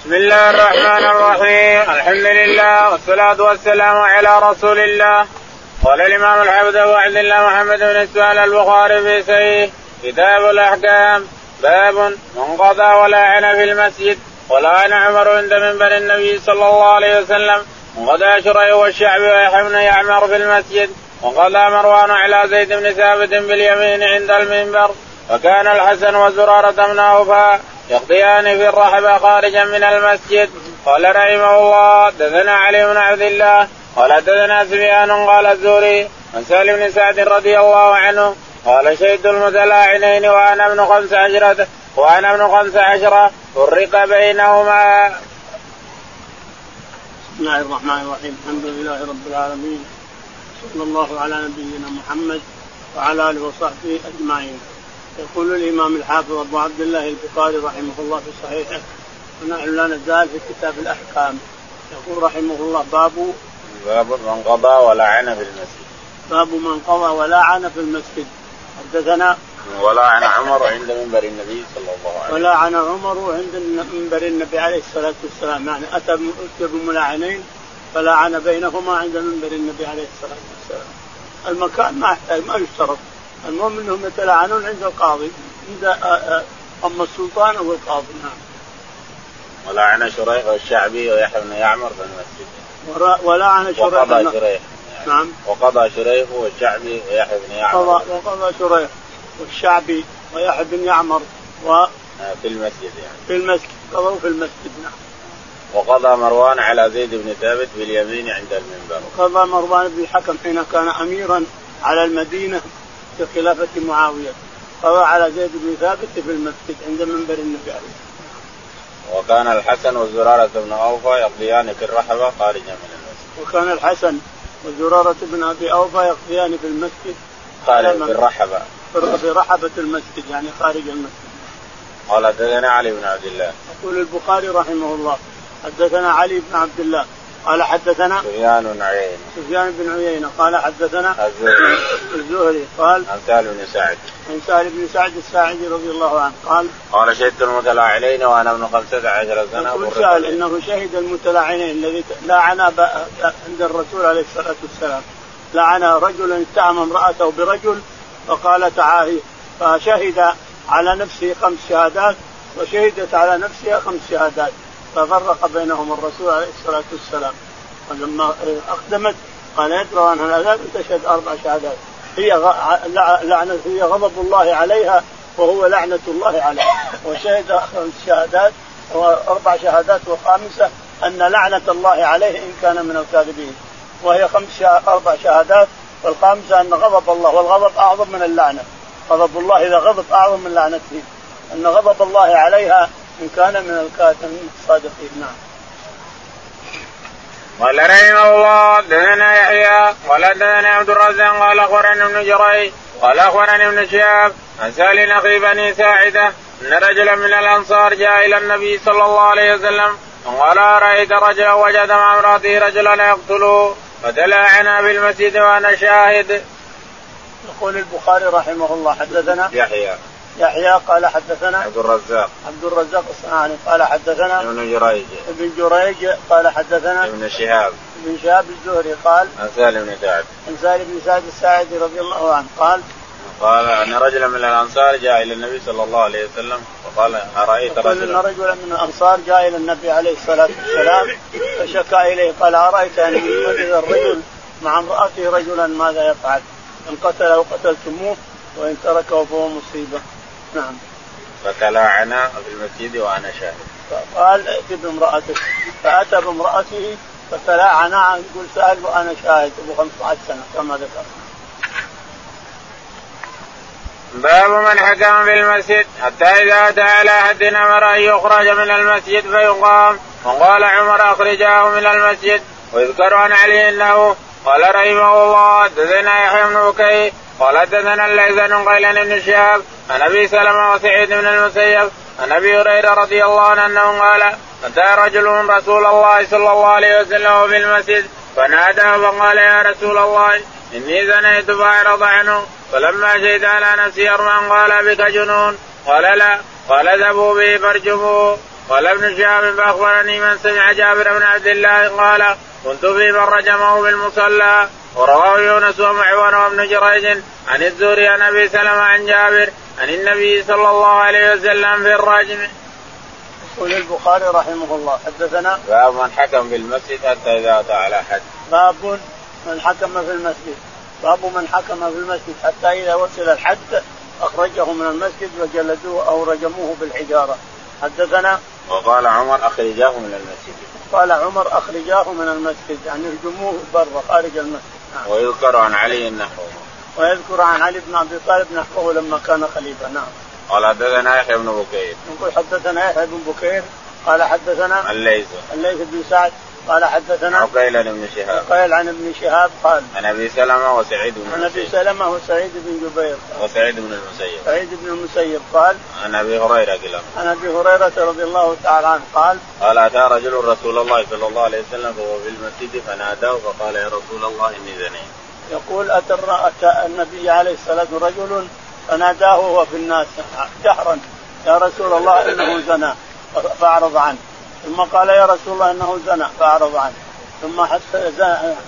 بسم الله الرحمن الرحيم. الحمد لله والصلاة والسلام على رسول الله. قال الإمام الحافظ أبو عبد الله محمد بن إسماعيل البخاري في سيه كتاب الأحكام. باب من قضى ولا عن في المسجد ولا عن عمر عند منبر النبي صلى الله عليه وسلم. وقضى شريح والشعب ويحيى بن يعمر في المسجد. وقضى مروان على زيد بن ثابت باليمين عند المنبر. وكان الحسن وزرارة بن أوفى يقضيان في الرحبة خارجا من المسجد قال رحمه الله دثنا علي بن عبد الله قال دثنا سفيان قال الزوري عن سالم بن سعد رضي الله عنه قال شهدت المتلاعنين وأنا ابن خمس عشرة وأنا ابن خمس عشرة فرق بينهما. بسم الله الرحمن الرحيم الحمد لله رب العالمين صلى الله على نبينا محمد وعلى آله وصحبه أجمعين يقول الإمام الحافظ أبو عبد الله البخاري رحمه الله في صحيحه ونحن لا نزال في كتاب الأحكام يقول رحمه الله باب باب من قضى ولعن في المسجد. باب من قضى ولعن في المسجد حدثنا ولعن عمر عند منبر النبي صلى الله عليه وسلم. ولعن عمر عند منبر النبي عليه الصلاة والسلام يعني أتى بملاعنين فلعن بينهما عند منبر النبي عليه الصلاة والسلام. المكان ما يحتاج ما يشترط المهم إنهم يتلاعنون عند القاضي عند أما السلطان أو القاضي نعم. ولعن شريح والشعبي ويحيى بن يعمر في المسجد. ولعن شريح وقضى شريح نعم وقضى شريح والشعبي ويحيى بن يعمر وقضى وقضى شريح والشعبي ويحيى بن يعمر و في المسجد يعني. في المسجد قضوا في المسجد نعم. وقضى مروان على زيد بن ثابت باليمين عند المنبر. وقضى مروان بن الحكم حين كان اميرا على المدينة في خلافة معاوية قضى على زيد بن ثابت في المسجد عند منبر النبي عليه وكان الحسن وزرارة بن أوفى يقضيان في الرحبة خارجا من المسجد. وكان الحسن وزرارة بن أبي أوفى يقضيان في المسجد خارج في الرحبة. في رحبة المسجد يعني خارج المسجد. قال حدثنا علي بن عبد الله. يقول البخاري رحمه الله حدثنا علي بن عبد الله قال حدثنا سفيان بن عيينة. سفيان بن عيينة قال حدثنا الزهري. الزهري قال عن سالم بن سعد. عن سالم بن سعد الساعدي رضي الله عنه قال قال شهدت المتلاعنين وأنا ابن خمسة عشر سنة يقول سال أنه شهد المتلاعنين الذي لعن عند الرسول عليه الصلاة والسلام. لعن رجلا اتهم امرأته برجل فقال تعالى فشهد على نفسه خمس شهادات وشهدت على نفسها خمس شهادات. ففرق بينهم الرسول عليه الصلاة والسلام. ولما أقدمت قال يدرى عنها العذاب تشهد أربع شهادات. هي لعنة هي غضب الله عليها وهو لعنة الله عليه وشهد خمس شهادات وأربع شهادات وخامسة أن لعنة الله عليه إن كان من الكاذبين. وهي خمس أربع شهادات والخامسة أن غضب الله والغضب أعظم من اللعنة. غضب الله إذا غضب أعظم من لعنته. أن غضب الله عليها إن كان من الكاذبين الصادقين نعم. قال رحمه الله دثنا يحيى قال دثنا عبد الرزاق قال اخبرني ابن جريج قال اخبرني ابن شهاب عن سالم أخي بني ساعدة أن رجلا من الأنصار جاء إلى النبي صلى الله عليه وسلم وقال أرأيت رجلا وجد مع امرأته رجلا يقتله فتلاعنا بالمسجد وأنا شاهد. يقول البخاري رحمه الله حدثنا يحيى يحيى قال حدثنا عبد الرزاق. عبد الرزاق الصنعاني قال حدثنا ابن جريج. ابن جريج قال حدثنا ابن شهاب. ابن شهاب الزهري قال عن سالم بن سعد. عن سالم بن سعد الساعدي رضي الله عنه قال قال أن رجلا من الأنصار جاء إلى النبي صلى الله عليه وسلم فقال أرأيت رجلا؟ إن رجلا من الأنصار جاء إلى النبي عليه الصلاة والسلام فشكى إليه قال أرأيت أن يوجد الرجل مع امرأته رجلا ماذا يفعل؟ إن قتله قتلتموه وإن تركه فهو مصيبة. نعم. فتلاعنا في المسجد وأنا شاهد. فقال ائت بامرأتك. فأتى بامرأته فتلاعنا يقول سأل وأنا شاهد. أبو 15 سنة كما ذكر. باب من حكم في المسجد حتى إذا أتى على احد أمر أن يخرج من المسجد فيقام. وقال عمر اخرجاه من المسجد. ويذكر عن علي إنه قال رحمه الله حدثنا يحيى بن بكير. قال حدثنا الليث بن قيلان بن شهاب. عن أبي سلمة وسعيد بن المسيب عن أبي هريرة رضي الله عنه أنه قال أتى رجل رسول الله صلى الله عليه وسلم في المسجد فناداه فقال يا رسول الله إني زنيت فأعرض عنه فلما شهد على نفسي ارمان قال بك جنون؟ قال لا. قال اذهبوا به فارجموه قال ابن شهاب فأخبرني من سمع جابر بن عبد الله قال كنت في من رجمه بالمصلى ورواه يونس ومعون وابن جريج عن الزهري عن أبي سلمة عن جابر عن النبي صلى الله عليه وسلم في الرجم. يقول البخاري رحمه الله حدثنا باب من حكم في المسجد حتى إذا أتى على حد. باب من حكم في المسجد باب من حكم في المسجد حتى إذا وصل الحد أخرجه من المسجد وجلدوه أو رجموه بالحجارة حدثنا وقال عمر أخرجاه من المسجد. قال عمر أخرجاه من المسجد يعني ارجموه برا خارج المسجد. نعم. ويذكر عن علي نحوه. ويذكر عن علي بن أبي طالب نحوه لما كان خليفة نعم. قال حدثنا يحيى بن بكير. نقول حدثنا يحيى بن بكير قال حدثنا الليث. الليث بن سعد قال حدثنا عقيل عن ابن شهاب. عقيل عن ابن شهاب قال عن أبي سلمة وسعيد بن عن أبي سلمة وسعيد بن جبير. وسعيد بن المسيب. سعيد بن المسيب قال عن أبي هريرة قال عن أبي هريرة رضي الله تعالى عنه قال قال أتى رجل رسول الله صلى الله عليه وسلم فهو في المسجد فناداه فقال يا رسول الله إني زنيت. يقول أتى أتى النبي عليه الصلاة رجل فناداه وهو في الناس جهرا. يا رسول الله إنه زنى. فأعرض عنه. ثم قال يا رسول الله إنه زنى فأعرض عنه. ثم حتى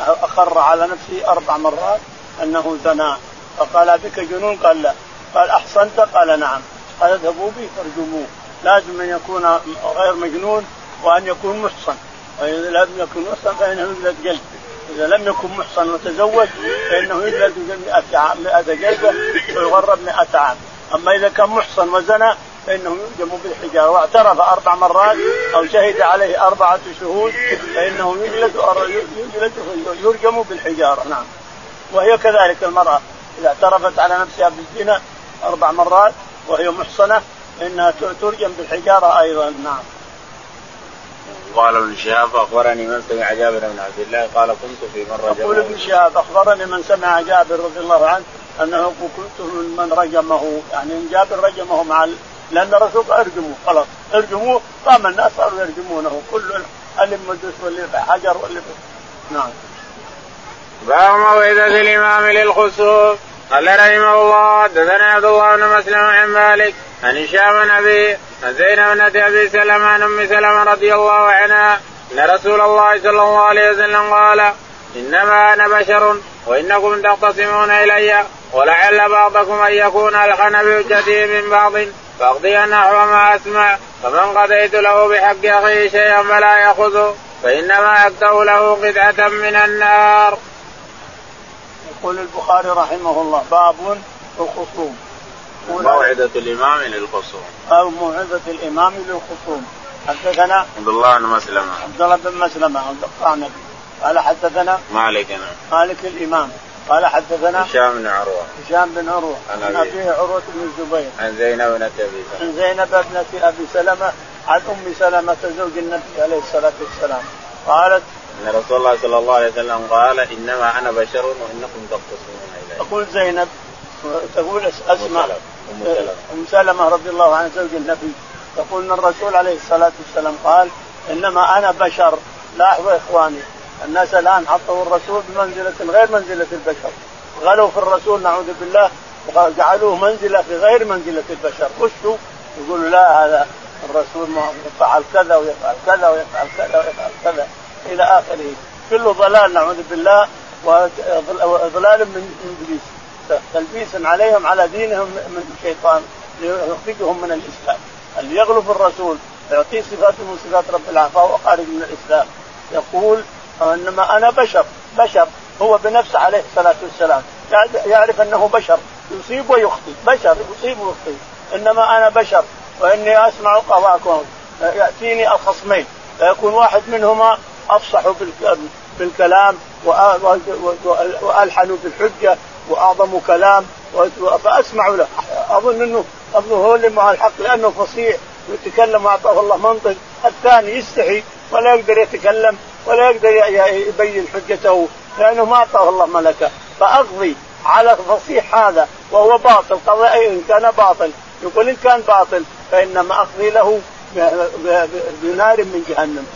أقر على نفسه أربع مرات إنه زنى. فقال بك جنون؟ قال لا. قال احصنت قال نعم. قال اذهبوا به فارجموه. لازم أن يكون غير مجنون وأن يكون محصن. واذا لم يكن محصن فإنه يجلد جلد. إذا لم يكن محصن وتزوج فإنه يجلد 100 جلدة ويغرب 100 عام. أما إذا كان محصن وزنى فإنه يلجم بالحجارة واعترف أربع مرات أو شهد عليه أربعة شهود فإنه يجلد يجلد يرجم بالحجارة نعم وهي كذلك المرأة إذا اعترفت على نفسها بالزنا أربع مرات وهي محصنة فإنها ترجم بالحجارة أيضا نعم. قال ابن شهاب أخبرني من سمع جابر بن عبد الله قال كنت في مره يقول ابن شهاب أخبرني من سمع جابر رضي الله عنه أنه كنت من رجمه يعني جابر رجمه مع لأن الرسول أرجموه خلاص. أرجموه قام الناس صاروا يرجمونه. كل اللي مدس واللي حجر واللي نعم. باب موعظة الإمام للخسوف. قال رحمه الله حدثنا عبد الله بن مسلم عن مالك عن هشام بن أبي عن زينب بن أبي سلمة عن أم سلمة رضي الله عنها أن رسول الله صلى الله عليه وسلم قال إنما أنا بشر وإنكم تختصمون إلي ولعل بعضكم أن يكون الحن بحجته من بعض. فأقضي نحو ما أسمع فمن قضيت له بحق أخيه شيئا فلا يأخذه فإنما اكته له قطعة من النار. يقول البخاري رحمه الله باب الخصوم. موعظة الإمام للخصوم. أو موعظة الإمام للخصوم. حدثنا عبد الله بن مسلمة عبد الله بن مسلمة. قال حدثنا مالك. مالك الإمام. قال حدثنا هشام بن عروة. هشام بن عروة. عن أبيه. عروة بن الزبير. عن زينب بنت أبي سلمة. عن زينب بنت أبي سلمة عن أم سلمة زوج النبي عليه الصلاة والسلام. قالت أن رسول الله صلى الله عليه وسلم قال إنما أنا بشر وإنكم تختصمون إلي. تقول زينب تقول أسماء. أم سلمة. رضي الله عنها زوج النبي. تقول أن الرسول عليه الصلاة والسلام قال إنما أنا بشر لاحظوا أخواني. الناس الآن حطوا الرسول بمنزلة غير منزلة البشر. غلوا في الرسول نعوذ بالله وجعلوه منزلة في غير منزلة البشر. وش يقولوا لا هذا الرسول يفعل كذا ويفعل كذا ويفعل كذا ويفعل كذا إلى آخره. كله ضلال نعوذ بالله وضلال من إبليس. تلبيس عليهم على دينهم من الشيطان ليخرجهم من الإسلام. اللي يغلو في الرسول يعطيه صفات من صفات رب العالمين فهو خارج من الإسلام. يقول انما أنا بشر بشر. هو بنفسه عليه الصلاة والسلام. يعرف أنه بشر. يصيب ويخطي بشر يصيب ويخطي إنما أنا بشر. وإني أسمع قضاءكم يأتيني الخصمين. فيكون واحد منهما أفصح بالكلام وألحن بالحجه وأعظم كلام فأسمع له. أظن انه أظن هو اللي مع الحق لأنه فصيح ويتكلم وأعطاه الله منطق. الثاني يستحي. ولا يقدر يتكلم ولا يقدر يبين حجته لأنه ما أعطاه الله ملكه. فأقضي على الفصيح هذا وهو باطل. قضاء إن كان باطل. يقول إن كان باطل فإنما أقضي له بنار من جهنم.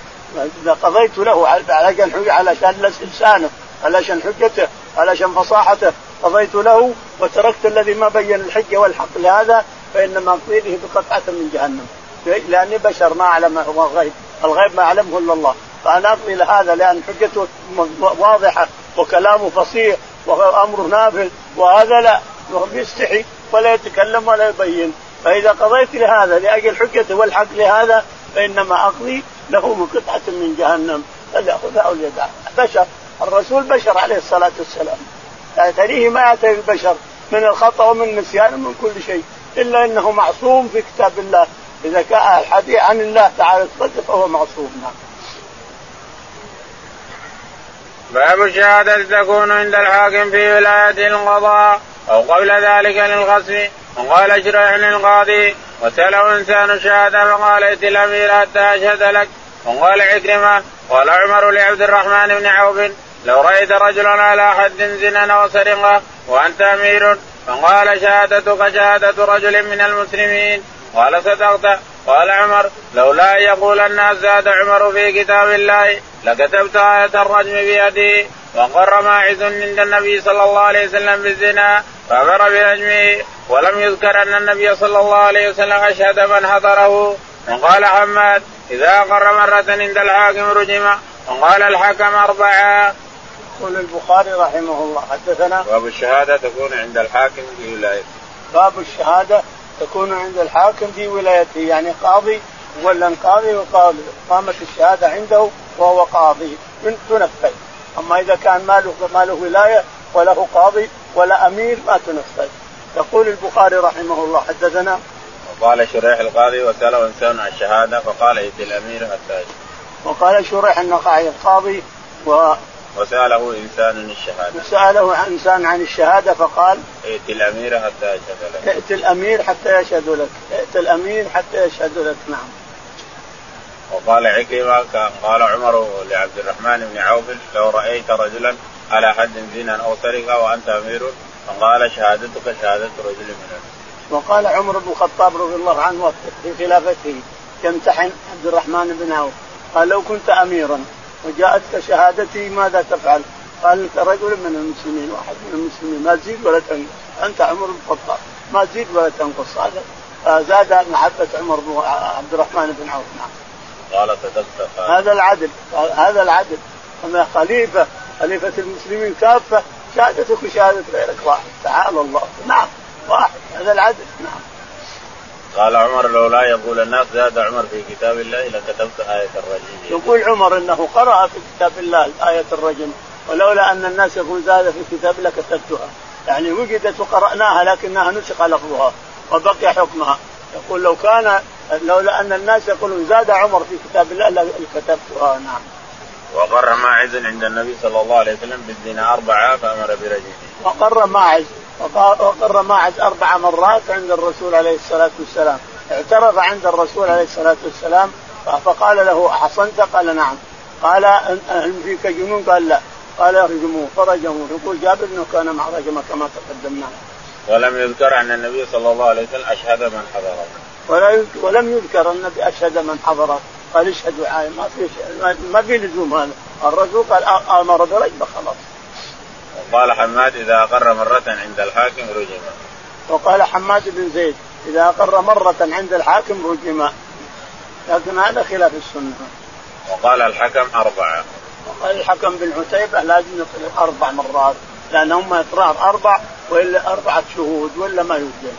إذا قضيت له علشان علشان لسانه علشان حجته علشان فصاحته. قضيت له وتركت الذي ما بين الحجه والحق لهذا فإنما أقضي به بقطعة من جهنم. لأني بشر ما أعلم هو الغيب الغيب ما يعلمه إلا الله. فأنا اقضي لهذا لأن حجته واضحة وكلامه فصيح وأمره نافذ وهذا لا. بيستحي ولا يتكلم ولا يبين. فإذا قضيت لهذا لأجل حجته والحق لهذا فإنما أقضي له من قطعه من جهنم. فليأخذها أو ليدعها بشر الرسول بشر عليه الصلاة والسلام. تريه ما يأتي البشر؟ من الخطأ ومن النسيان ومن كل شيء. إلا إنه معصوم في كتاب الله. إذا كان الحديث عن الله تعالى فهو معصوم. نعم. باب الشهادة تكون عند الحاكم في ولاية القضاء أو قبل ذلك للغصب وقال شريح للقاضي وسأله إنسان شهادة فقال ائت الأمير حتى أشهد لك. وقال عكرمة قال عمر لعبد الرحمن بن عوف لو رأيت رجلا على حد زنا وسرقة وأنت أمير. فقال شهادتك شهادة رجل من المسلمين. قال صدقت قال عمر لولا أن يقول الناس زاد عمر في كتاب الله لكتبت آية الرجم بيدي وقر ماعز عند النبي صلى الله عليه وسلم بالزنا فأمر برجمه ولم يذكر أن النبي صلى الله عليه وسلم أشهد من حضره وقال حماد إذا أقر مرة عند الحاكم رجم وقال الحكم أربعة. يقول البخاري رحمه الله حدثنا باب الشهادة تكون عند الحاكم في ولايته. باب الشهادة تكون عند الحاكم في ولايته يعني قاضي ولا قاضي وقاضي. قامت الشهادة عنده وهو قاضي من تنفذ. أما إذا كان ما له ما له ولاية وله قاضي ولا أمير ما تنفذ. يقول البخاري رحمه الله حدثنا. وقال شريح القاضي وسأله إنسان عن الشهادة فقال ائت الأمير حتى وقال شريح النقاعي القاضي و وسأله إنسان الشهادة. وسأله إنسان عن الشهادة فقال ائت الأمير حتى يشهد لك. ائت الأمير حتى يشهد لك. ائت الأمير حتى يشهد لك. نعم. وقال عكرمة قال عمر لعبد الرحمن بن عوف لو رأيت رجلا على حد زنا أو سرقة وأنت أمير فقال شهادتك شهادة رجل من وقال عمر بن الخطاب رضي الله عنه في خلافته يمتحن عبد الرحمن بن عوف. قال لو كنت أميرا وجاءتك شهادتي ماذا تفعل؟ قال انت رجل من المسلمين واحد من المسلمين ما تزيد ولا تنقص. أنت عمر بن الخطاب ما تزيد ولا تنقص. هذا فزاد محبة عمر بن عبد الرحمن بن عوف. نعم. قال صدقت هذا العدل. هذا العدل. أما خليفة خليفة المسلمين كافة شهادتك وشهادة غيرك. واحد. تعالى الله. نعم. واحد. هذا العدل. نعم. قال عمر لولا يقول الناس زاد عمر في كتاب الله لكتبت آية الرجم يقول عمر إنه قرأ في كتاب الله آية الرجم ولولا أن الناس يقول زاد في كتاب الله كتبتها يعني وجدت وقرأناها لكنها نسخ لفظها وبقي حكمها يقول لو كان لولا أن الناس يقولون زاد عمر في كتاب الله لكتبتها نعم. وقر ماعز عند النبي صلى الله عليه وسلم بالزنا أربعة فأمر برجمه. وقر ماعز وقر ماعز أربع مرات عند الرسول عليه الصلاة والسلام. اعترف عند الرسول عليه الصلاة والسلام فقال له أحصنت؟ قال نعم. قال هل فيك جنون؟ قال لا. قال ارجموه. فرجموه. يقول جابر انه كان مع رجمة كما تقدمنا. ولم يذكر أن النبي صلى الله عليه وسلم أشهد من حضره. ولا ولم يذكر النبي أشهد من حضره. قال اشهدوا عاين ما في ما في لزوم هذا. الرسول قال آمر برجمة خلاص. وقال حماد إذا أقر مرة عند الحاكم رجم. وقال حماد بن زيد إذا أقر مرة عند الحاكم رجم. لكن هذا خلاف السنة. وقال الحكم أربعة. وقال الحكم بن عتيبة لازم يقر أربع مرات لأن هم إقرار أربع وإلا أربعة شهود ولا ما يوجد.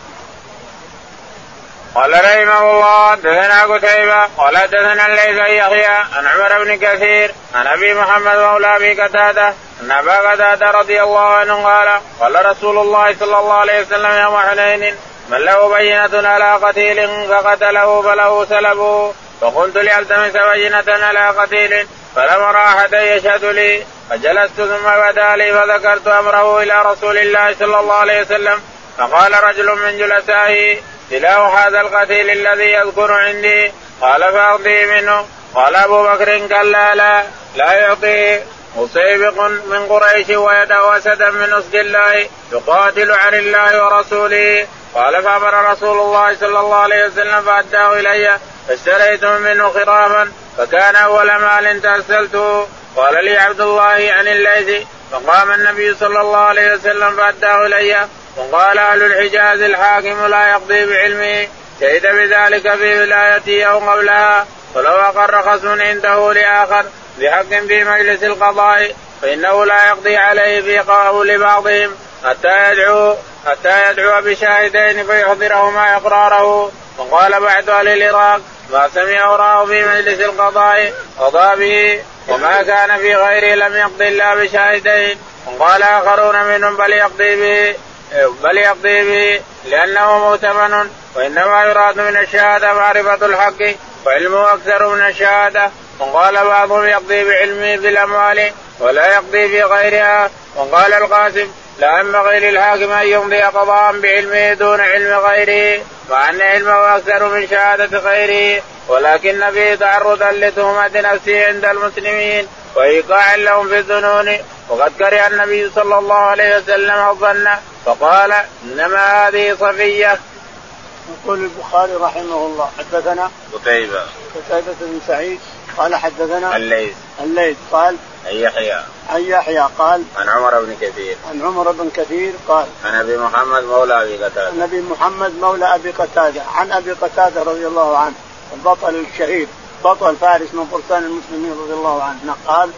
قال رحمه الله دثنا قتيبة قال دثنا الليث يحيى عن عمر بن كثير عن أبي محمد مولى أبي قتادة أن أبا قتادة رضي الله عنه قال قال رسول الله صلى الله عليه وسلم يوم حنين من له بينة على قتيل فقتله فله سلبه. فقلت لألتمس بينة على قتيل فلم احدا يشهد لي فجلست ثم بدا لي فذكرت أمره إلى رسول الله صلى الله عليه وسلم فقال رجل من جلسائه تلاو هذا القتيل الذي يذكر عندي قال فاقضي منه. قال أبو بكر كلا لا لا يعطيه مسيبق من قريش ويده اسدا من اسد الله يقاتل عن الله ورسوله. قال فأمر رسول الله صلى الله عليه وسلم فأداه إلي فاشتريت منه خرافا فكان أول مال تأسلته. قال لي عبد الله عن الليث فقام النبي صلى الله عليه وسلم فأداه إلي. وقال أهل الحجاز الحاكم لا يقضي بعلمه شهد بذلك في ولايته أو قبلها ولو أقر خصم عنده لآخر بحق في مجلس القضاء فإنه لا يقضي عليه في قول بعضهم حتى يدعو حتى يدعو بشاهدين فيحضرهما إقراره. وقال بعد أهل العراق ما سمع وراه في مجلس القضاء قضى به وما كان في غيره لم يقضي إلا بشاهدين. وقال آخرون منهم بل يقضي به. بل يقضي به لأنه مؤتمن وإنما يراد من الشهادة معرفة الحق وعلمه أكثر من الشهادة. وقال بعضهم يقضي بعلمه بالأموال ولا يقضي في غيرها. وقال القاسم لا ينبغي للحاكم أن يمضي قضاء بعلمه دون علم غيره مع أن علمه أكثر من شهادة غيره. ولكن فيه تعرضا لتهمة نفسه عند المسلمين وايقاعا لهم في الذنون وقد كره النبي صلى الله عليه وسلم الظن فقال إنما هذه صفية. يقول البخاري رحمه الله حدثنا قتيبة. قتيبة بن سعيد قال حدثنا الليث. الليث قال عن يحيى. عن يحيى قال عن عمر بن كثير. عن عمر بن كثير قال عن أبي محمد مولى أبي قتادة. عن أبي محمد مولى أبي قتادة عن أبي قتادة رضي الله عنه البطل الشهيد بطل فارس من فرسان المسلمين رضي الله عنه قال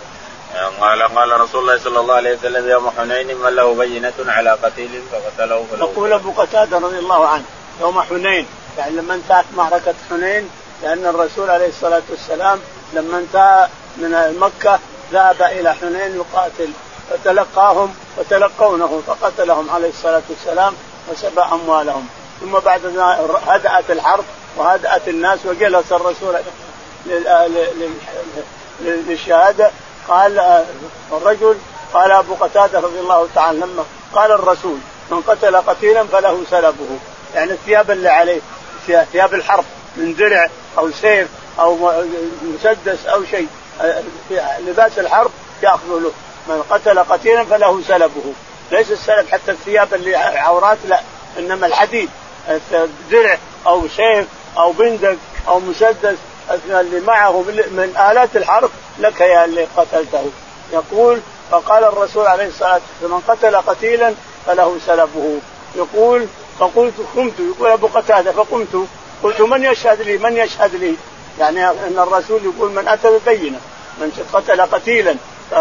قال قال رسول الله صلى الله عليه وسلم يوم حنين من له بينة على قتيل فقتله فله. يقول أبو قتادة رضي الله عنه يوم حنين يعني لما انتهت معركة حنين لأن الرسول عليه الصلاة والسلام لما انتهى من مكة ذهب إلى حنين يقاتل. فتلقاهم وتلقونه فقتلهم عليه الصلاة والسلام وسبى أموالهم. ثم بعد هدأت الحرب وهدأت الناس وجلس الرسول للشهادة. قال الرجل قال أبو قتادة رضي الله تعالى لما قال الرسول من قتل قتيلا فله سلبه. يعني الثياب اللي عليه ثياب الحرب من درع أو سيف أو مسدس أو شيء لباس الحرب ياخذ له. من قتل قتيلا فله سلبه. ليس السلب حتى الثياب اللي عورات لا إنما الحديد درع أو سيف أو بندق أو مسدس اللي معه من آلات الحرب لك يا اللي قتلته. يقول فقال الرسول عليه الصلاة والسلام من قتل قتيلا فله سلبه. يقول فقلت قمت. يقول أبو قتادة فقمت. قلت من يشهد لي؟ من يشهد لي؟ يعني أن الرسول يقول من أتى ببينة من قتل قتيلا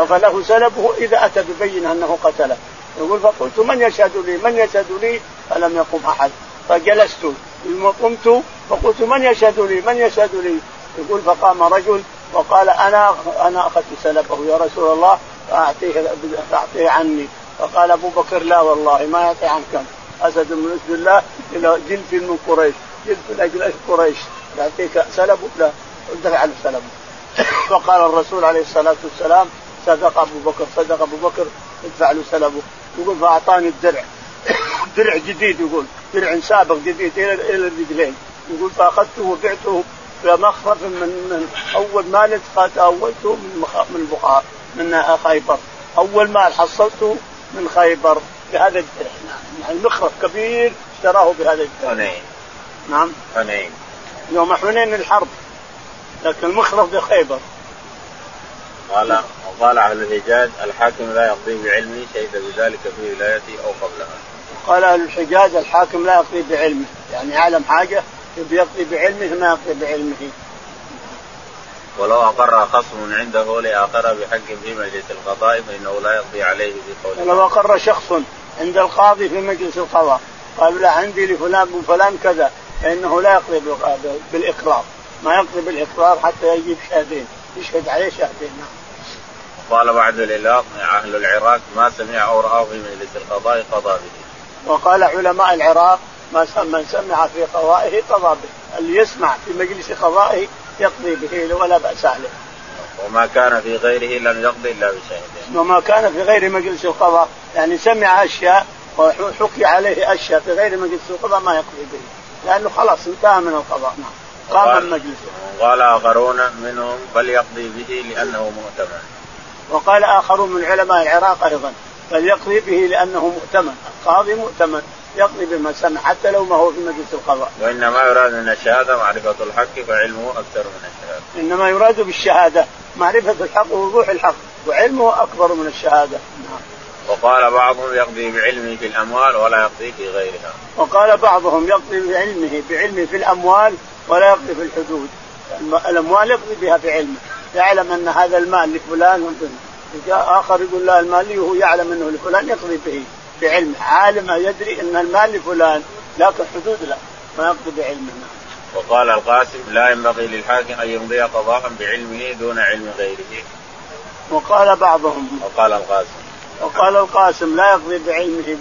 فله سلبه إذا أتى ببينة أنه قتله. يقول فقلت من يشهد لي؟ من يشهد لي؟ فلم يقم أحد. فجلست. ثم قمت فقلت من يشهد لي؟ من يشهد لي؟ يقول فقام رجل وقال أنا أنا أخذت سلبه يا رسول الله فأعطيه فأعطيه عني. فقال أبو بكر لا والله ما يعطي عنك أسد من اسد الله إلى جلف من قريش. جلف من أجل قريش. يعطيك سلبه؟ لا. دفع له سلبه. فقال الرسول عليه الصلاة والسلام صدق أبو بكر صدق أبو بكر ادفع له سلبه. يقول فأعطاني الدرع. درع جديد يقول. درع سابق جديد إلى إلى الرجلين. يقول فأخذته وبعته بمخرف من من أول مال أولته من من بخار من خيبر. أول مال حصلته من خيبر بهذا الدرع يعني مخرف كبير اشتراه بهذا الدرع حنين. نعم. حنين. يوم حنين الحرب. لكن المخرف بخيبر. قال وقال أهل الحجاز الحاكم لا يقضي بعلمه شهد بذلك في ولايته أو قبلها. قال أهل الحجاز الحاكم لا يقضي بعلمه، يعني يعلم حاجة يقضي بعلمه ما يقضي بعلمه. ولو أقر خصم عنده لاخر بحق في مجلس القضاء فإنه لا يقضي عليه بقوله. ولو أقر شخص عند القاضي في مجلس القضاء قال لا عندي لفلان وفلان كذا فإنه لا يقضي بالإقرار، ما يقضي بالإقرار حتى يجيب شهدين، يشهد عليه شهدين نعم. قال بعد العراق أهل العراق ما سمع أو راه في مجلس القضاء قضى به. وقال علماء العراق من سمع في قضائه قضى به، اللي يسمع في مجلس قضائه يقضي به ولا بأس عليه. وما كان في غيره لم يقضي إلا بشهدين. وما كان في غير مجلس القضاء، يعني سمع أشياء وحكي عليه أشياء في غير مجلس القضاء ما يقضي به، لأنه خلاص انتهى من القضاء، نعم. قام المجلس. قال آخرون منهم بل يقضي به لأنه مؤتمن. وقال آخرون من علماء العراق أيضا بل يقضي به لأنه مؤتمن، القاضي مؤتمن يقضي بما سمع حتى لو ما هو في مجلس القضاء. وإنما يراد من الشهادة معرفة الحق فعلمه أكثر من الشهادة. إنما يراد بالشهادة معرفة الحق ووضوح الحق وعلمه أكبر من الشهادة. نعم. وقال بعضهم يقضي بعلمه في الأموال ولا يقضي في غيرها. وقال بعضهم يقضي بعلمه بعلمه في الأموال ولا يقضي في الحدود. الأموال يقضي بها في علمه، يعلم أن هذا المال لفلان جاء آخر يقول لا المال لي وهو يعلم أنه لفلان يقضي به بعلمه، عالم يدري إن المال لفلان لكن حدود لا ما يقضي بعلمه. وقال القاسم لا ينبغي للحاكم أن يمضي قضاء بعلمه دون علم غيره. وقال بعضهم وقال القاسم وقال القاسم لا يقضي بعلمه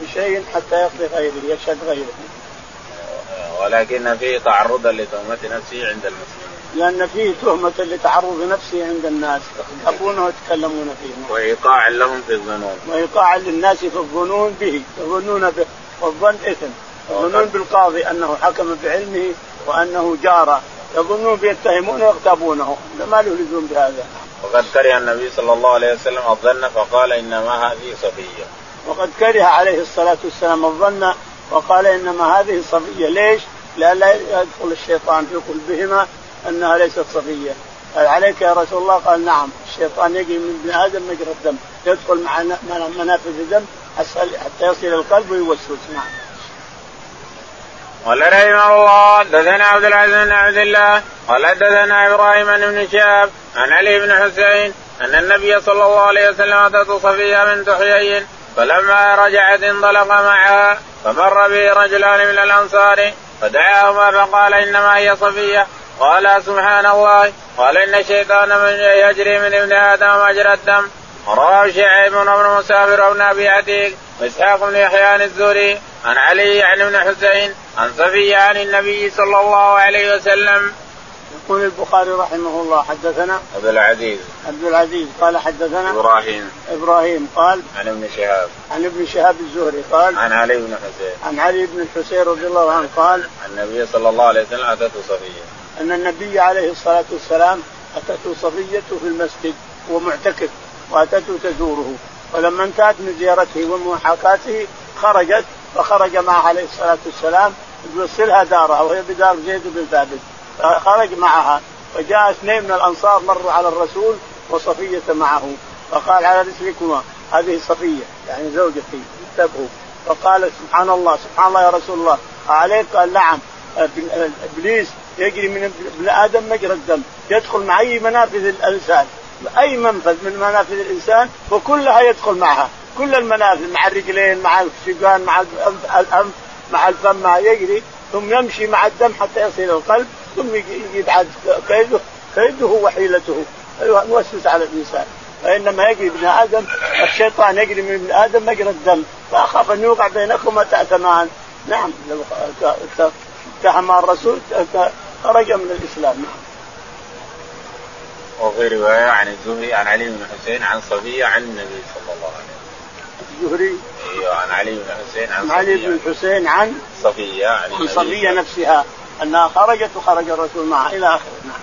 بشيء حتى يقضي غيره يشهد غيره ولكن فيه تعرضا لتهمة نفسه عند المسلمين لأن فيه تهمة لتعرض نفسه عند الناس يخافونه ويتكلمون فيه. وإيقاع لهم في الظنون. وإيقاع للناس في الظنون به يظنون به والظن إثم. يظنون بالقاضي أنه حكم بعلمه وأنه جار. يظنون بيتهمونه ويغتابونه. ما له لزوم بهذا. وقد كره النبي صلى الله عليه وسلم الظن فقال إنما هذه صفية. وقد كره عليه الصلاة والسلام الظن وقال إنما هذه صفية، ليش؟ لئلا يدخل الشيطان في قلوبهما أنها ليست صفية. قال عليك يا رسول الله؟ قال نعم. الشيطان يجري من ابن آدم مجرى الدم. يدخل مع منافذ الدم حتى يصل القلب ويوسوس. نعم. قال رحمه الله حدثنا عبد العزيز بن عبد الله قال حدثنا إبراهيم بن شهاب عن علي بن حسين أن النبي صلى الله عليه وسلم اتته صفية بنت حيي فلما رجعت انطلق معها فمر به رجلان من الأنصار فدعاهما فقال إنما هي صفية. قال سبحان الله قال إن الشيطان من يجري من ابن آدم مجرى الدم. رواه شعيب بن مسافر بن أبي عتيق وإسحاق بن يحيى عن الزهري عن علي عن ابن حسين عن صفية عن النبي صلى الله عليه وسلم. يقول البخاري رحمه الله حدثنا عبد العزيز. عبد العزيز قال حدثنا إبراهيم. إبراهيم قال عن ابن شهاب. عن ابن شهاب الزهري قال عن علي بن حسين. عن علي بن الحسين رضي الله عنه قال النبي صلى الله عليه وسلم أتته صفية. أن النبي عليه الصلاة والسلام أتته صفية في المسجد ومعتكف وأتته تزوره. ولما انتهت من زيارته ومحاكاته خرجت فخرج معها عليه الصلاة والسلام يوصلها دارها وهي بدار زيد بن ثابت. فخرج معها فجاء اثنين من الأنصار مروا على الرسول وصفية معه. فقال على رسلكما هذه صفية يعني زوجتي انتبهوا. فقال سبحان الله سبحان الله يا رسول الله عليك قال نعم. إبليس يجري من ابن آدم مجرى الدم. يدخل مع أي منافذ الإنسان. أي منفذ من منافذ الإنسان وكلها يدخل معها. كل المنافذ مع الرجلين مع الشقان مع الأنف مع الفم مع يجري ثم يمشي مع الدم حتى يصل إلى القلب ثم يبعد كيده. كيده وحيلته. أيوه نوسوس على الإنسان. فإنما يجري ابن آدم الشيطان يجري من ابن آدم مجرى الدم. فأخاف أن يوقع بينكما تأثمان. نعم اتهم الرسول خرج من الإسلام. نعم وفي رواية عن الزهري عن علي بن حسين عن صفيه عن النبي صلى الله عليه وسلم. الزهري. أيوه عن علي بن حسين عن علي بن الحسين عن صفيه عن, عن صفيه نفسها أنها خرجت وخرج الرسول معها إلى آخره. نعم.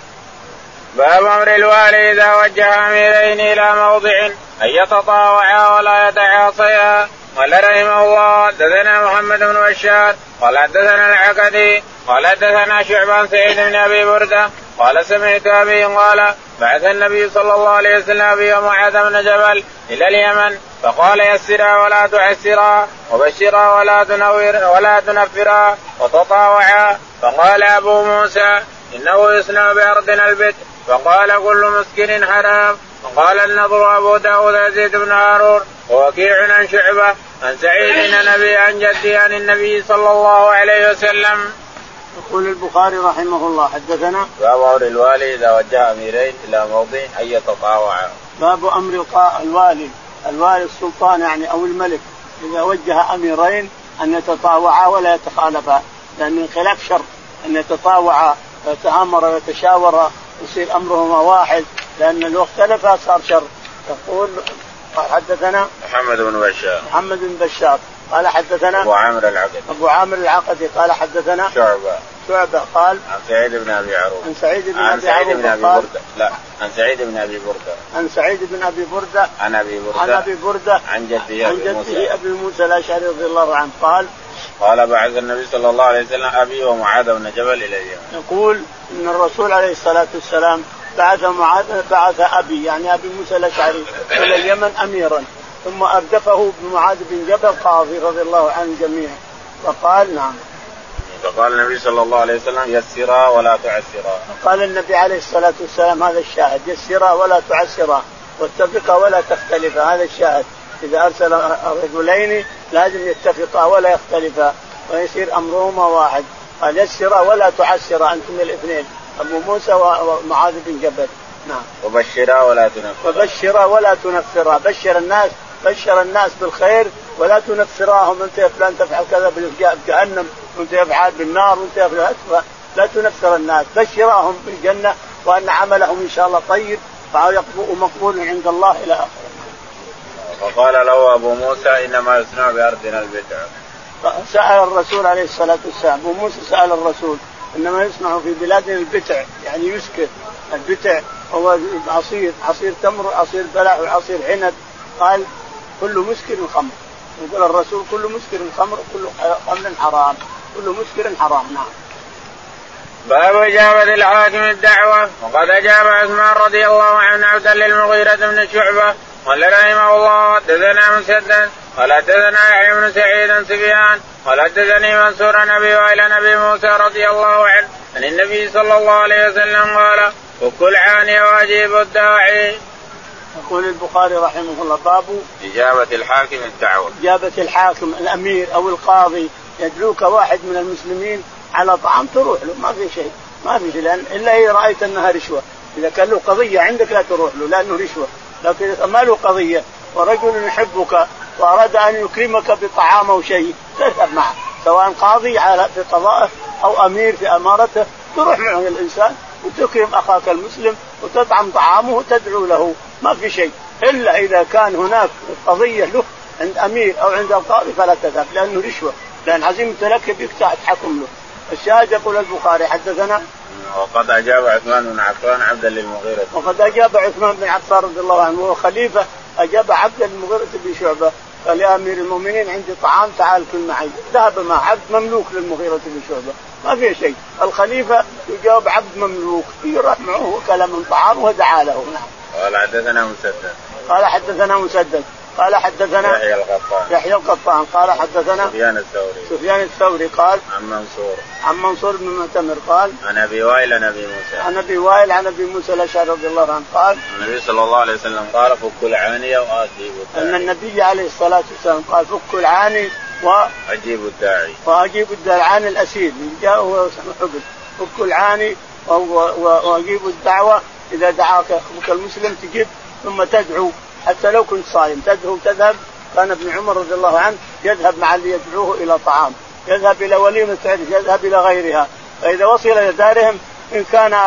باب أمر الوالي إذا وجه أميرين إلى موضع أن يتطاوعا ولا يتعاصيا قال رحمه الله حدثنا محمد بن بشار قال حدثنا العقدي قال حدثنا شعبان سعيد بن أبي بردة قال سمعت أبي قال بعث النبي صلى الله عليه وسلم أبي ومعاذ بن جبل إلى اليمن فقال يسرا ولا تعسرا وبشرا ولا تنور ولا تنفرا وتطاوعا. فقال أبو موسى إنه يصنع بأرضنا البت فقال كل مسكن حرام وقال النضر أبو داود يزيد بن هارون ووكيع عن شعبة عن سعيد بن نبي عن جدي عن النبي صلى الله عليه وسلم. يقول البخاري رحمه الله حدثنا باب أمر الوالي إذا وجه أميرين إلى موضع أن يتطاوعا. باب أمر الوالي الوالي السلطان يعني أو الملك إذا وجه أميرين أن يتطاوعا ولا يتخالفا لأن الخلاف شر أن يتطاوعا ويتامرا ويتشاورا يصير أمرهما واحد لأن لو اختلفا صار شر. يقول حدثنا محمد بن بشار. محمد بن بشار. قال حدثنا أبو عامر العقدي. أبو عامر العقدي. قال حدثنا شعبة. شعبة. قال عن سعيد بن أبي عروبة. عن سعيد بن عن أبي سعيد عروبة بن أبي بردة. لا عن سعيد بن أبي بردة. عن سعيد بن أبي بردة. عن أبي بردة. عن أبي بردة. عن جده عن جده أبي موسى الأشعري رضي الله عنه. قال قال بعث النبي صلى الله عليه وسلم أبي ومعاذ بن جبل إلى اليمن يقول إن الرسول عليه الصلاة والسلام بعث معاذ بعث أبي يعني أبي موسى الأشعري إلى اليمن اميرا ثم أردفه بمعاذ بن جبل قاضي رضي الله عنه جميعا. فقال نعم. فقال النبي صلى الله عليه وسلم يسرا ولا تعسرا. قال النبي عليه الصلاة والسلام هذا الشاهد يسرا ولا تعسرا واتفقا ولا تختلفا هذا الشاهد. إذا أرسل رجلين لازم يتفقا ولا يختلفا ويصير أمرهما واحد. قال يسرا ولا تعسرا أنتم الاثنين. أبو موسى ومعاذ بن جبل. نعم. وبشرا ولا تنفرا. وبشرا ولا تنفرا. بشر الناس بشر الناس بالخير ولا تنفراهم. أنت يا فلان تفعل كذا بجهنم وانت يفعل بالنار وانت يفعل لا تنفر الناس. بشراهم بالجنة وأن عملهم إن شاء الله طيب ومقبول عند الله إلى آخره. فقال له أبو موسى إنما يصنع بأرضنا البدع. سال الرسول عليه الصلاة والسلام أبو موسى سأل الرسول إنما يصنع في بلادنا البتع يعني يسكر البتع هو عصير عصير تمر عصير بلح وعصير عنب. قال كل مسكر خمر. يقول الرسول كل مسكر خمر وكل خمر حرام كل مسكر حرام نعم. باب إجابة الحاكم الدعوة. وقد أجاب عثمان رضي الله عنه عبدا للمغيرة بن شعبة قال رحمه الله حدثنا مسدد قال حدثنا يحيى بن سعيد سفيان قال حدثني منصور نبي وإلى نبي موسى رضي الله عنه عن النبي صلى الله عليه وسلم قال وكل عاني واجيب الداعي. يقول البخاري رحمه الله باب إجابة الحاكم الدعوة. إجابة الحاكم الأمير أو القاضي يدعوك واحد من المسلمين على طعام تروح له ما في شيء ما في شيء لأن إلا إذا رأيت أنها رشوة إذا كان له قضية عندك لا تروح له لأنه رشوة لكن ما له قضية. ورجل يحبك وأراد أن يكرمك بطعام أو شيء تذهب معه. سواء قاضي على في قضائه أو أمير في أمارته تروح معه الإنسان وتكرم أخاك المسلم وتطعم طعامه وتدعو له. ما في شيء. إلا إذا كان هناك قضية له عند أمير أو عند القاضي فلا تذهب لأنه رشوة. لأن عزيمة لك يبيك تحكم له. الشاهد يقول البخاري حدثنا وقد أجاب عثمان بن عفان عبدا للمغيرة. وقد أجاب عثمان بن عفان رضي الله عنه وهو خليفة أجاب عبدا للمغيرة بن شعبة قال يا أمير المؤمنين عندي طعام تعال كل معي. ذهب مع عبد مملوك للمغيرة بن شعبة. ما في شيء. الخليفة يجاوب عبد مملوك يروح معه وكل من طعام ودعا له. نعم. قال حدثنا مسدد. قال حدثنا مسدد. قال حدثنا يحيى القطان يحيى القطان قال حدثنا سفيان الثوري. سفيان الثوري قال عن منصور. عن منصور بن معتمر قال عن أبي وائل عن أبي موسى. عن أبي وائل عن أبي موسى الأشعري رضي الله عنه قال النبي صلى الله عليه وسلم قال فك العانية واجيب الداعي أن النبي عليه الصلاة والسلام قال فك العاني و أجيب الداعي. وأجيب الداعي العاني الأسير. من جاء هو حبل فك العاني وأجيب الدعوة. إذا دعاك أخوك المسلم تجيب ثم تدعو. حتى لو كنت صايم. تدعو تذهب كان ابن عمر رضي الله عنه يذهب مع اللي يدعوه إلى طعام. يذهب إلى وليمه عرس يذهب إلى غيرها. فإذا وصل إلى دارهم إن كان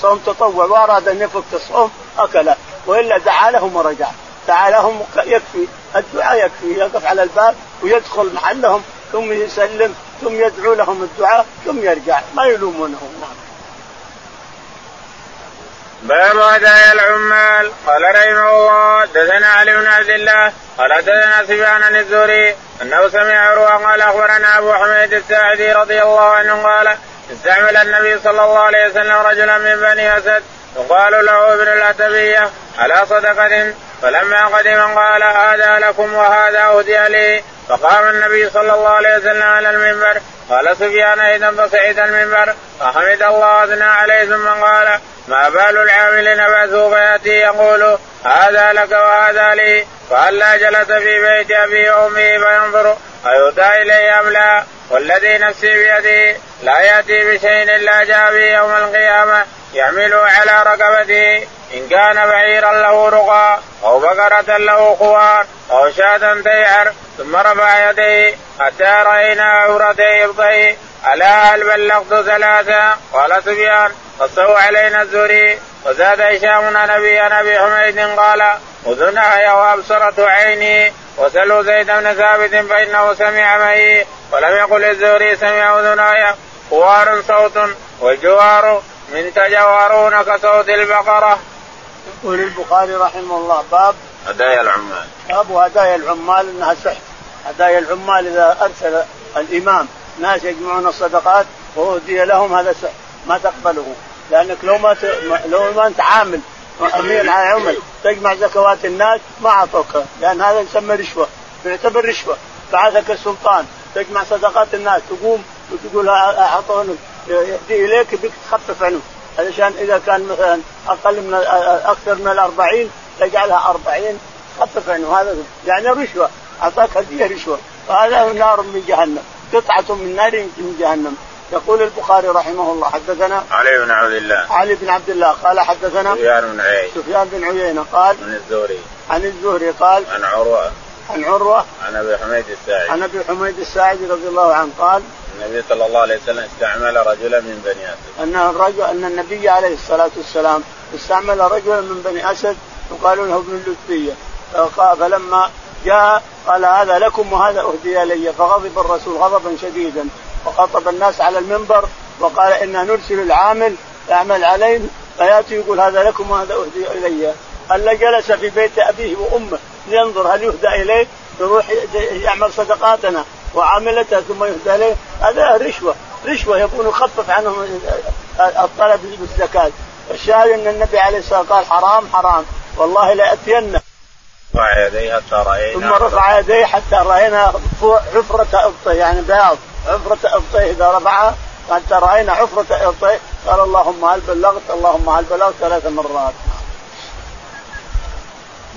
صوم تطوع وأراد أن يفك الصوم أكل. وإلا دعا لهم ورجع. دعا لهم يكفي. الدعاء يكفي. يقف على الباب ويدخل محلهم ثم يسلم ثم يدعو لهم الدعاء ثم يرجع. ما يلومونه نعم باب هدايا العمال. قال رحمه الله حدثنا علي بن عبد الله قال حدثنا سفيان عن الزهري أنه سمع عروه قال أخبرنا أبو حميد الساعدي رضي الله عنه قال استعمل النبي صلى الله عليه وسلم رجلا من بني أسد يقال له ابن العتبيه على صدقة. فلما قدم قال هذا لكم وهذا أهدي لي. فقام النبي صلى الله عليه وسلم على المنبر قال سفيان اذا فصعد المنبر. فحمد الله واثنى عليه ثم قال ما بال العامل نبعثه فياتي يقول هذا لك وهذا لي. فهلا جلس في بيت أبي وامه فينظر أيؤتى إليه أم لا؟ والذي نفسي بيده لا يأتي بشيء إلا جاء به يوم القيامة يحمله على رقبته. إن كان بعيرا له رقى أو بقرة له خوار أو شاة تيعر ثم رفع يديه حتى رأينا عورتي إبطيه. ألا هل بلغت ثلاثة؟ قال سفيان. قصوا علينا الزهري. وزاد هشام عن ابي عن ابي حميد قال اذناي وابصرت عيني وسلوا زيد بن ثابت فإنه سمع معي. ولم يقل الزهري سمع أذناي. خوار صوت والجوار من تجوارون كصوت البقرة. يقول البخاري رحمه الله باب هدايا العمال. باب هدايا العمال إنها سحت هدايا العمال إذا أرسل الإمام. ناس يجمعون الصدقات وأهدي لهم هذا ما تقبله. لأنك لو ما ت... لو ما أنت عامل امين على عمل تجمع زكوات الناس ما أعطوك لأن هذا يسمى رشوة يعتبر رشوة. بعثك السلطان تجمع صدقات الناس تقوم وتقول أعطوني يهدي إليك بك تخفف عنه. علشان إذا كان مثلا أقل من أكثر من الأربعين تجعلها أربعين خفف عنه. هذا يعني رشوة أعطاك هدية رشوة. وهذا نار من جهنم. قطعة من نار من جهنم. يقول البخاري رحمه الله حدثنا علي بن عبد الله. علي بن عبد الله قال حدثنا سفيان بن عيينة. سفيان بن عيينة قال عن الزهري. عن الزهري قال عن عروة. عن عروة عن أبي حميد الساعدي. عن أبي حميد الساعدي رضي الله عنه قال النبي صلى الله عليه وسلم استعمل رجلا من بني أسد. أن الرجل أن النبي عليه الصلاة والسلام استعمل رجلا من بني أسد يقال له ابن اللتبيه فلما جاء قال هذا لكم وهذا أهدي إلي. فغضب الرسول غضبا شديدا وخطب الناس على المنبر وقال إنا نرسل العامل يعمل عليهم فيأتي يقول هذا لكم وهذا أهدي إلي. الا جلس في بيت أبيه وأمه لينظر هل يهدى إليه يروح يعمل صدقاتنا وعاملته ثم يهدى إليه. هذا رشوة رشوة يكون يخفف عنهم الطلب بالزكاه الشاهد أن النبي عليه الصلاة والسلام قال حرام حرام. والله لاتين رفع يديه حتى راينا ثم رفع يديه حتى راينا حفرة ابطيه يعني بياض. حفرة ابطيه إذا رفعها حتى رأينا حفرة ابطيه قال اللهم هل بلغت؟ اللهم هل بلغت ثلاث مرات.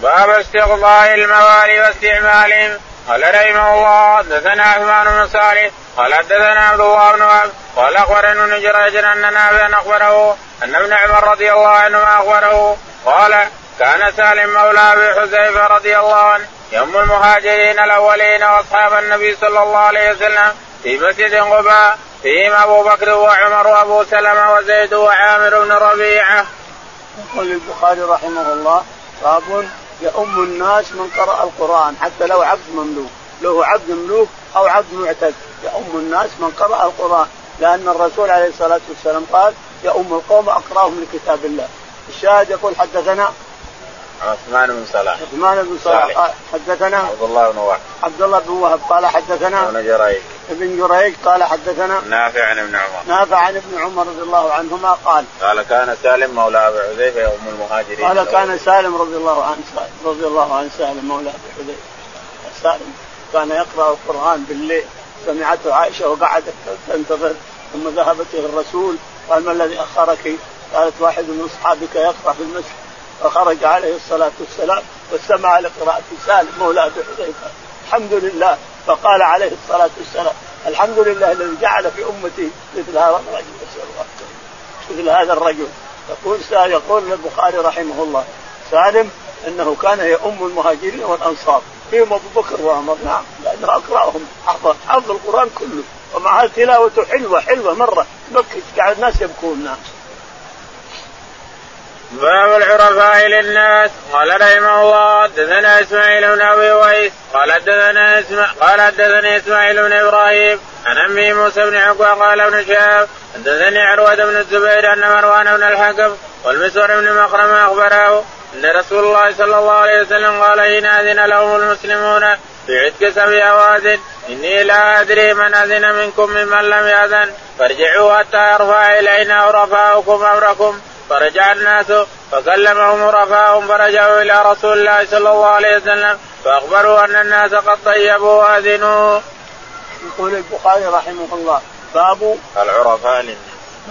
باب استقضاء الموالي واستعمالهم. قال رحمه الله حدثنا عثمان بن صالح قال حدثنا عبد الله بن وهب قال أخبرنا ابن جريج ان نافعا أخبره أن ابن عمر رضي الله عنهما أخبره قال كان سالم مولى أبي حذيفة رضي الله عنه يوم المهاجرين الأولين وأصحاب النبي صلى الله عليه وسلم في مسجد قباء فيهم أبو بكر وعمر وأبو سلمة وزيد وعامر بن ربيعة. يقول البخاري رحمه الله باب يؤم الناس من قرأ القرآن حتى لو عبد مملوك له عبد مملوك أو عبد معتد يؤم الناس من قرأ القرآن لأن الرسول عليه الصلاة والسلام قال يؤم القوم أقرأهم لكتاب الله الشاهد يقول حدثنا عثمان بن صلاح. عثمان بن صلاح حدثنا عبد الله بن وهب. عبد الله بن وهب قال حدثنا ابن جريج. ابن جريج قال حدثنا نافع عن ابن عمر. نافع عن ابن عمر رضي الله عنهما قال قال كان سالم مولى أبي حذيفة يوم المهاجرين. قال كان سالم رضي الله عنه رضي الله عن سالم مولى أبي حذيفة. سالم كان يقرأ القرآن بالليل سمعته عائشة وقعدت تنتظر ثم ذهبت إلى الرسول قال ما الذي أخرك؟ قالت واحد من أصحابك يقرأ في المسجد. فخرج عليه الصلاة والسلام واستمع لقراءة سالم مولى أبي حذيفة. الحمد لله. فقال عليه الصلاة والسلام الحمد لله الذي جعل في أمتي مثل هذا الرجل. مثل هذا الرجل. يقول يقول البخاري رحمه الله سالم إنه كان يؤم المهاجرين والأنصار. فيهم أبو بكر وعمر. نعم لأنه أقرأهم حفظ حفظ القرآن كله. ومع تلاوته حلوة حلوة مرة. تبكي الناس يبكون. نعم. باب العرفاء للناس. قال رحمه الله حدثنا إسماعيل بن أبي ويس. قال حدثنا اسماعيل قال حدثني إسماعيل بن إبراهيم. عن امي موسى بن عقبة قال ابن شهاب حدثني عروة بن الزبير أن مروان بن الحكم والمسور بن مخرم أخبره أن رسول الله صلى الله عليه وسلم قال حين أذن لهم المسلمون في عتق سبع اواد إني لا أدري من أذن منكم ممن لم يأذن فارجعوا حتى يرفع إلينا عرفاؤكم أمركم. فرجع الناس فكلمهم رفاهم فرجعوا إلى رسول الله صلى الله عليه وسلم فأخبروا أن الناس قد طيبوا وأذنوا. يقول البخاري رحمه الله باب العرفاء للناس.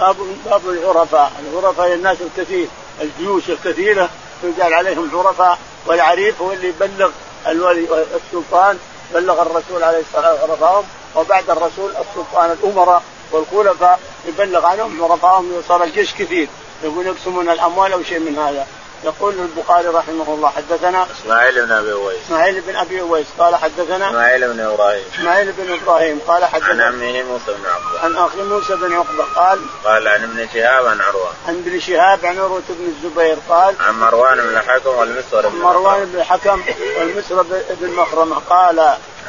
باب باب العرفاء، العرفاء للناس الكثير، الجيوش الكثيرة يجعل عليهم عرفاء والعريف هو اللي يبلغ الولي السلطان بلغ الرسول عليه الصلاة والسلام وبعد الرسول السلطان الأمراء والخلفاء يبلغ عنهم عرفائهم صار الجيش كثير يقول يقسمون الأموال أو شيء من هذا. يقول البخاري رحمه الله حدثنا إسماعيل بن أبي أويس. إسماعيل بن أبي أويس قال حدثنا إسماعيل بن إبراهيم. إسماعيل بن إبراهيم قال حدثنا عن عمه موسى بن عقبة. عن أخي موسى بن عقبة قال قال عن ابن شهاب عن عروة. عن ابن شهاب عن عروة بن الزبير قال عن مروان بن الحكم والمسور بن مروان بن الحكم والمسور بن مخرمة قال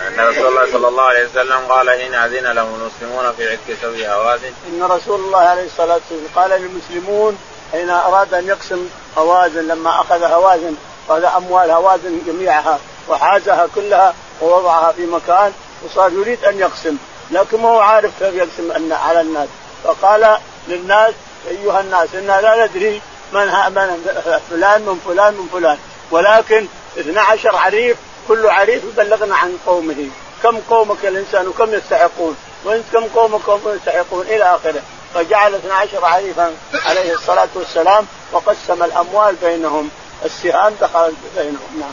أن رسول الله صلى الله عليه وسلم قال حين أذن لهم المسلمون في عتق سبع هوازن. إن رسول الله عليه الصلاة والسلام قال للمسلمون حين أراد أن يقسم هوازن لما أخذ هوازن اخذ أموال هوازن جميعها وحازها كلها ووضعها في مكان وصار يريد أن يقسم. لكن ما هو عارف كيف يقسم على الناس. فقال للناس أيها الناس أنا لا ندري من, من فلان من فلان من فلان. ولكن 12 عريف كل عريف يبلغنا عن قومه. كم قومك الإنسان وكم يستحقون؟ وانت كم قومك وكم يستحقون؟ إلى آخره. فجعل 12 عريفا عليه الصلاة والسلام وقسم الأموال بينهم. السهام دخلت بينهم. نعم.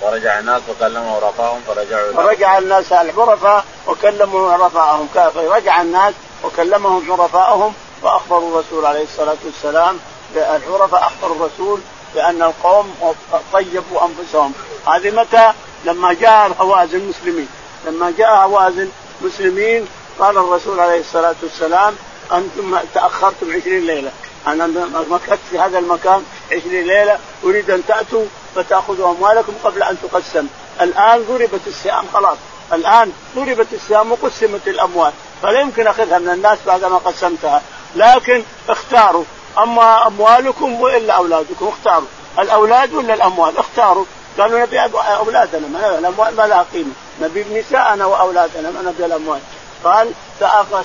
ورجع الناس وكلموا عرفاءهم فرجعوا فرجع الناس العرفاء وكلموا عرفاءهم رجع الناس وكلمهم عرفاءهم وأخبروا الرسول عليه الصلاة والسلام العرفاء اخبروا الرسول بأن القوم طيبوا أنفسهم. هذه متى؟ لما جاء هوازن المسلمين. لما جاء هوازن مسلمين قال الرسول عليه الصلاة والسلام أنتم تأخرتم عشرين ليلة. أنا مكثت في هذا المكان عشرين ليلة أريد أن تأتوا فتأخذوا أموالكم قبل أن تقسم. الآن ضربت السهام خلاص. الآن ضربت السهام وقسمت الأموال. فلا يمكن أخذها من الناس بعدما قسمتها. لكن اختاروا. أما أموالكم وإلا أولادكم اختاروا. الأولاد ولا الأموال؟ اختاروا. قالوا نبي أولادنا ما الأموال ما لها قيمة. نبي نساءنا وأولادنا ما نبي الأموال. قال سأخبر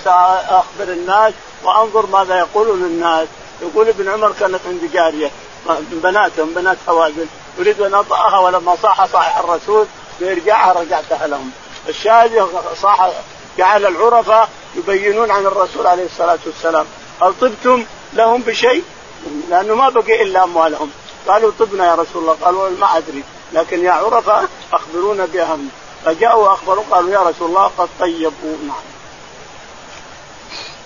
الناس وأنظر ماذا يقولون الناس. يقول ابن عمر كانت عندي جارية من بناتهم بنات حوازن. أريد أن أطأها ولما صاح صاح الرسول بإرجاعها رجعتها لهم. الشاهد صاح جعل العرفاء يبينون عن الرسول عليه الصلاة والسلام. هل طبتم لهم بشيء؟ لأنه ما بقي إلا أموالهم. قالوا طبنا يا رسول الله. قالوا ما أدري. لكن يا عرفاء أخبرونا بهم. فجاءوا وأخبروا قالوا يا رسول الله قد طيبوا نعم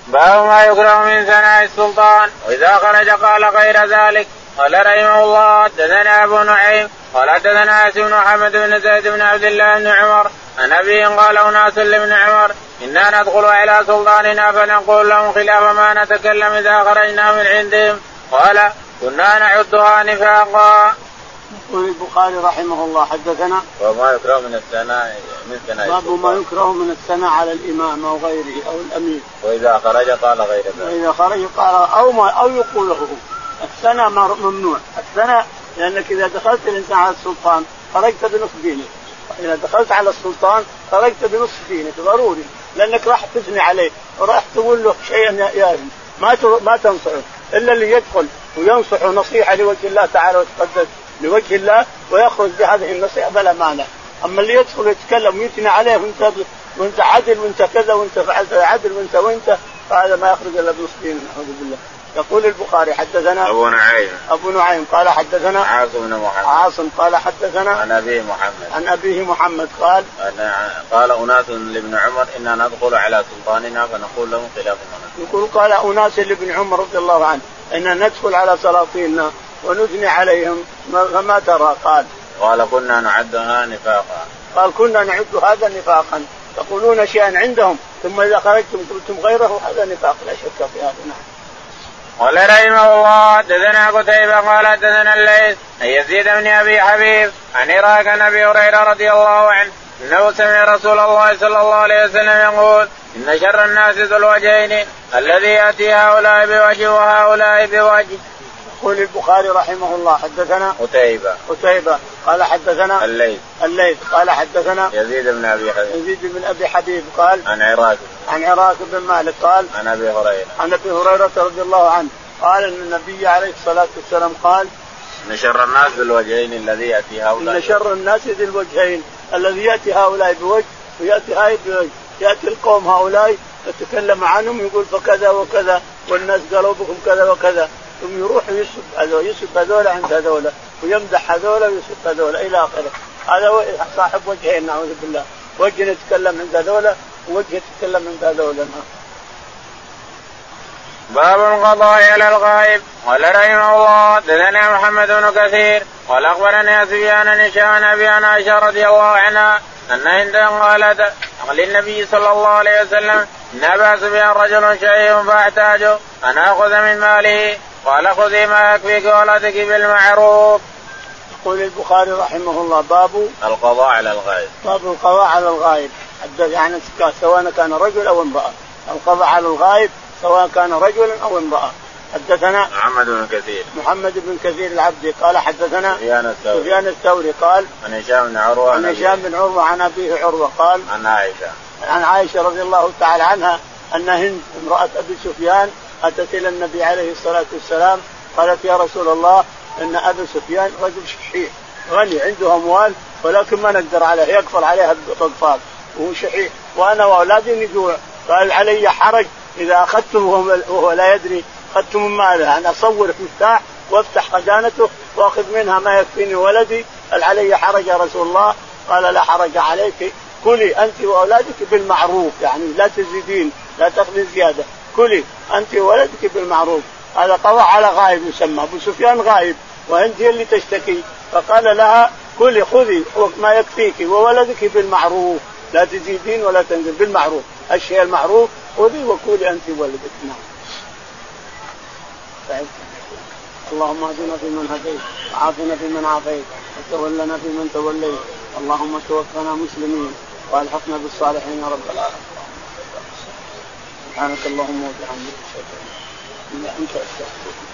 باب ما يكره من ثناء السلطان. وإذا خرج قال غير ذلك. قال رحمه الله حدثنا أبو نعيم. قال حدثنا بن محمد بن زيد بن عبد الله بن عمر. عن أبي قال أناس لابن عمر إنا ندخل على سلطاننا فنقول لهم خلاف ما نتكلم إذا خرجنا من عندهم. قال كنا نعدها نفاقا يقول البخاري رحمه الله حدثنا وما يكره من الثناء من ثناء باب ما يكره من الثناء على الإمام أو غيره أو الأمير. وإذا خرج قال غير ذلك. وإذا خرج قال أو ما أو يقول له الثناء ممنوع. الثناء لأنك إذا دخلت الإنسان على السلطان خرجت بنصف دينك. إذا دخلت على السلطان خرجت بنصف دينك ضروري. لأنك راح تثني عليه وراح تقول له شيئا يا ما ما تنصحه. إلا اللي يدخل وينصح نصيحة لوجه الله تعالى وتقدس. لوجه الله ويخرج بهذه النصيحة فلا مانع. أما اللي يدخل ويتكلم ويثني عليه وانت وانت عدل وانت كذا وانت فعلت عدل وانت وانت فهذا ما يخرج إلا بنصفين نعوذ بالله. يقول البخاري حدثنا أبو نعيم. أبو نعيم قال حدثنا عاصم بن محمد. عاصم قال حدثنا عن أبيه محمد. عن أبيه محمد قال قال أناس لابن عمر إنا ندخل على سلطاننا فنقول لهم خلاف يقول قال أناس لابن عمر رضي الله عنه ان ندخل على سلاطيننا. ونثني عليهم فما ترى. قال. قال كنا نعدها نفاقا. قال كنا نعد هذا نفاقا. تقولون شيئا عندهم ثم إذا خرجتم قلتم غيره هذا نفاق. لا شك في هذا. نعم. قال رحمه الله حدثنا قتيبة قال حدثنا الليث عن يزيد بن أبي حبيب عن عراق عن أبي هريرة رضي الله عنه أنه سمع رسول الله صلى الله عليه وسلم يقول إن شر الناس ذو الوجهين الذي يأتي هؤلاء بوجه وهؤلاء بوجه. يقول البخاري رحمه الله حدثنا قتيبة. قتيبة. قال حدثنا الليث. الليث. قال حدثنا يزيد بن أبي حبيب. يزيد بن أبي حبيب قال عن عراك عن عراك بن مالك قال عن أبي هريرة. عن أبي هريرة رضي الله عنه قال إن النبي عليه الصلاة والسلام قال إن شر الناس بالوجهين الذي يأتي هؤلاء. إن شر الناس ذي الوجهين الذي يأتي هؤلاء بوجه ويأتي هاي بوجه. يأتي القوم هؤلاء يتكلم عنهم يقول فكذا وكذا والناس قالوا بكم كذا وكذا. ثم يروح يسب هذول يسب هذول عند هذول ويمدح هذول ويسب هذول إلى آخره. هذا صاحب وجهين نعوذ بالله. وجه يتكلم عند هذول ووجه يتكلم عند هذول. باب القضاء على الغائب. قال رحمه الله دثنا محمد بن كثير قال أخبرني سفيان بن هشام أبي عائشة رضي الله عنها أن عندهم قالت للنبي صلى الله عليه وسلم إن أبا سفيان رجل شيء فاحتاج أن آخذ من ماله. قال خذي ما يكفيك ولا تكي بالمعروف. يقول البخاري رحمه الله باب القضاء على الغائب. باب القضاء على الغائب يعني سواء كان رجل أو امرأة. القضاء على الغائب سواء كان رجلا أو امرأة. حدثنا محمد بن كثير. محمد بن كثير العبدي قال حدثنا سفيان الثوري. سفيان الثوري قال عن هشام بن عروة عن هشام بن عروة عن أبيه عروة قال عن عائشة. عن عائشة رضي الله تعالى عنها أن هند امرأة أبي سفيان أتت إلى النبي عليه الصلاة والسلام قالت يا رسول الله إن أبا سفيان رجل شحيح غني عنده أموال ولكن ما نقدر عليه يقفل عليها الاطفال وهو شحيح وأنا وأولادي نجوع. قال علي حرج إذا اخذته وهو لا يدري اخذت من ماله أنا أصور مفتاح وأفتح خزانته وأخذ منها ما يكفيني ولدي. هل علي حرج يا رسول الله؟ قال لا حرج عليك كلي أنت وأولادك بالمعروف يعني لا تزيدين لا تاخذي زيادة. كلي أنت وولدك بالمعروف. هذا طوع على غائب يسمى أبو سفيان غائب وأنت هي اللي تشتكي. فقال لها كلي خذي ما يكفيك وولدك بالمعروف. لا تزيدين ولا تنزل بالمعروف. الشيء المعروف خذي وكلي أنت وولدك. نعم. اللهم اهدنا فيمن هديت وعافنا فيمن عافيت وتولنا فيمن توليت. اللهم توفنا مسلمين وألحقنا بالصالحين يا رب العالمين. سبحانك اللهم وبحمدك أشهد أن لا أنت أستغفرك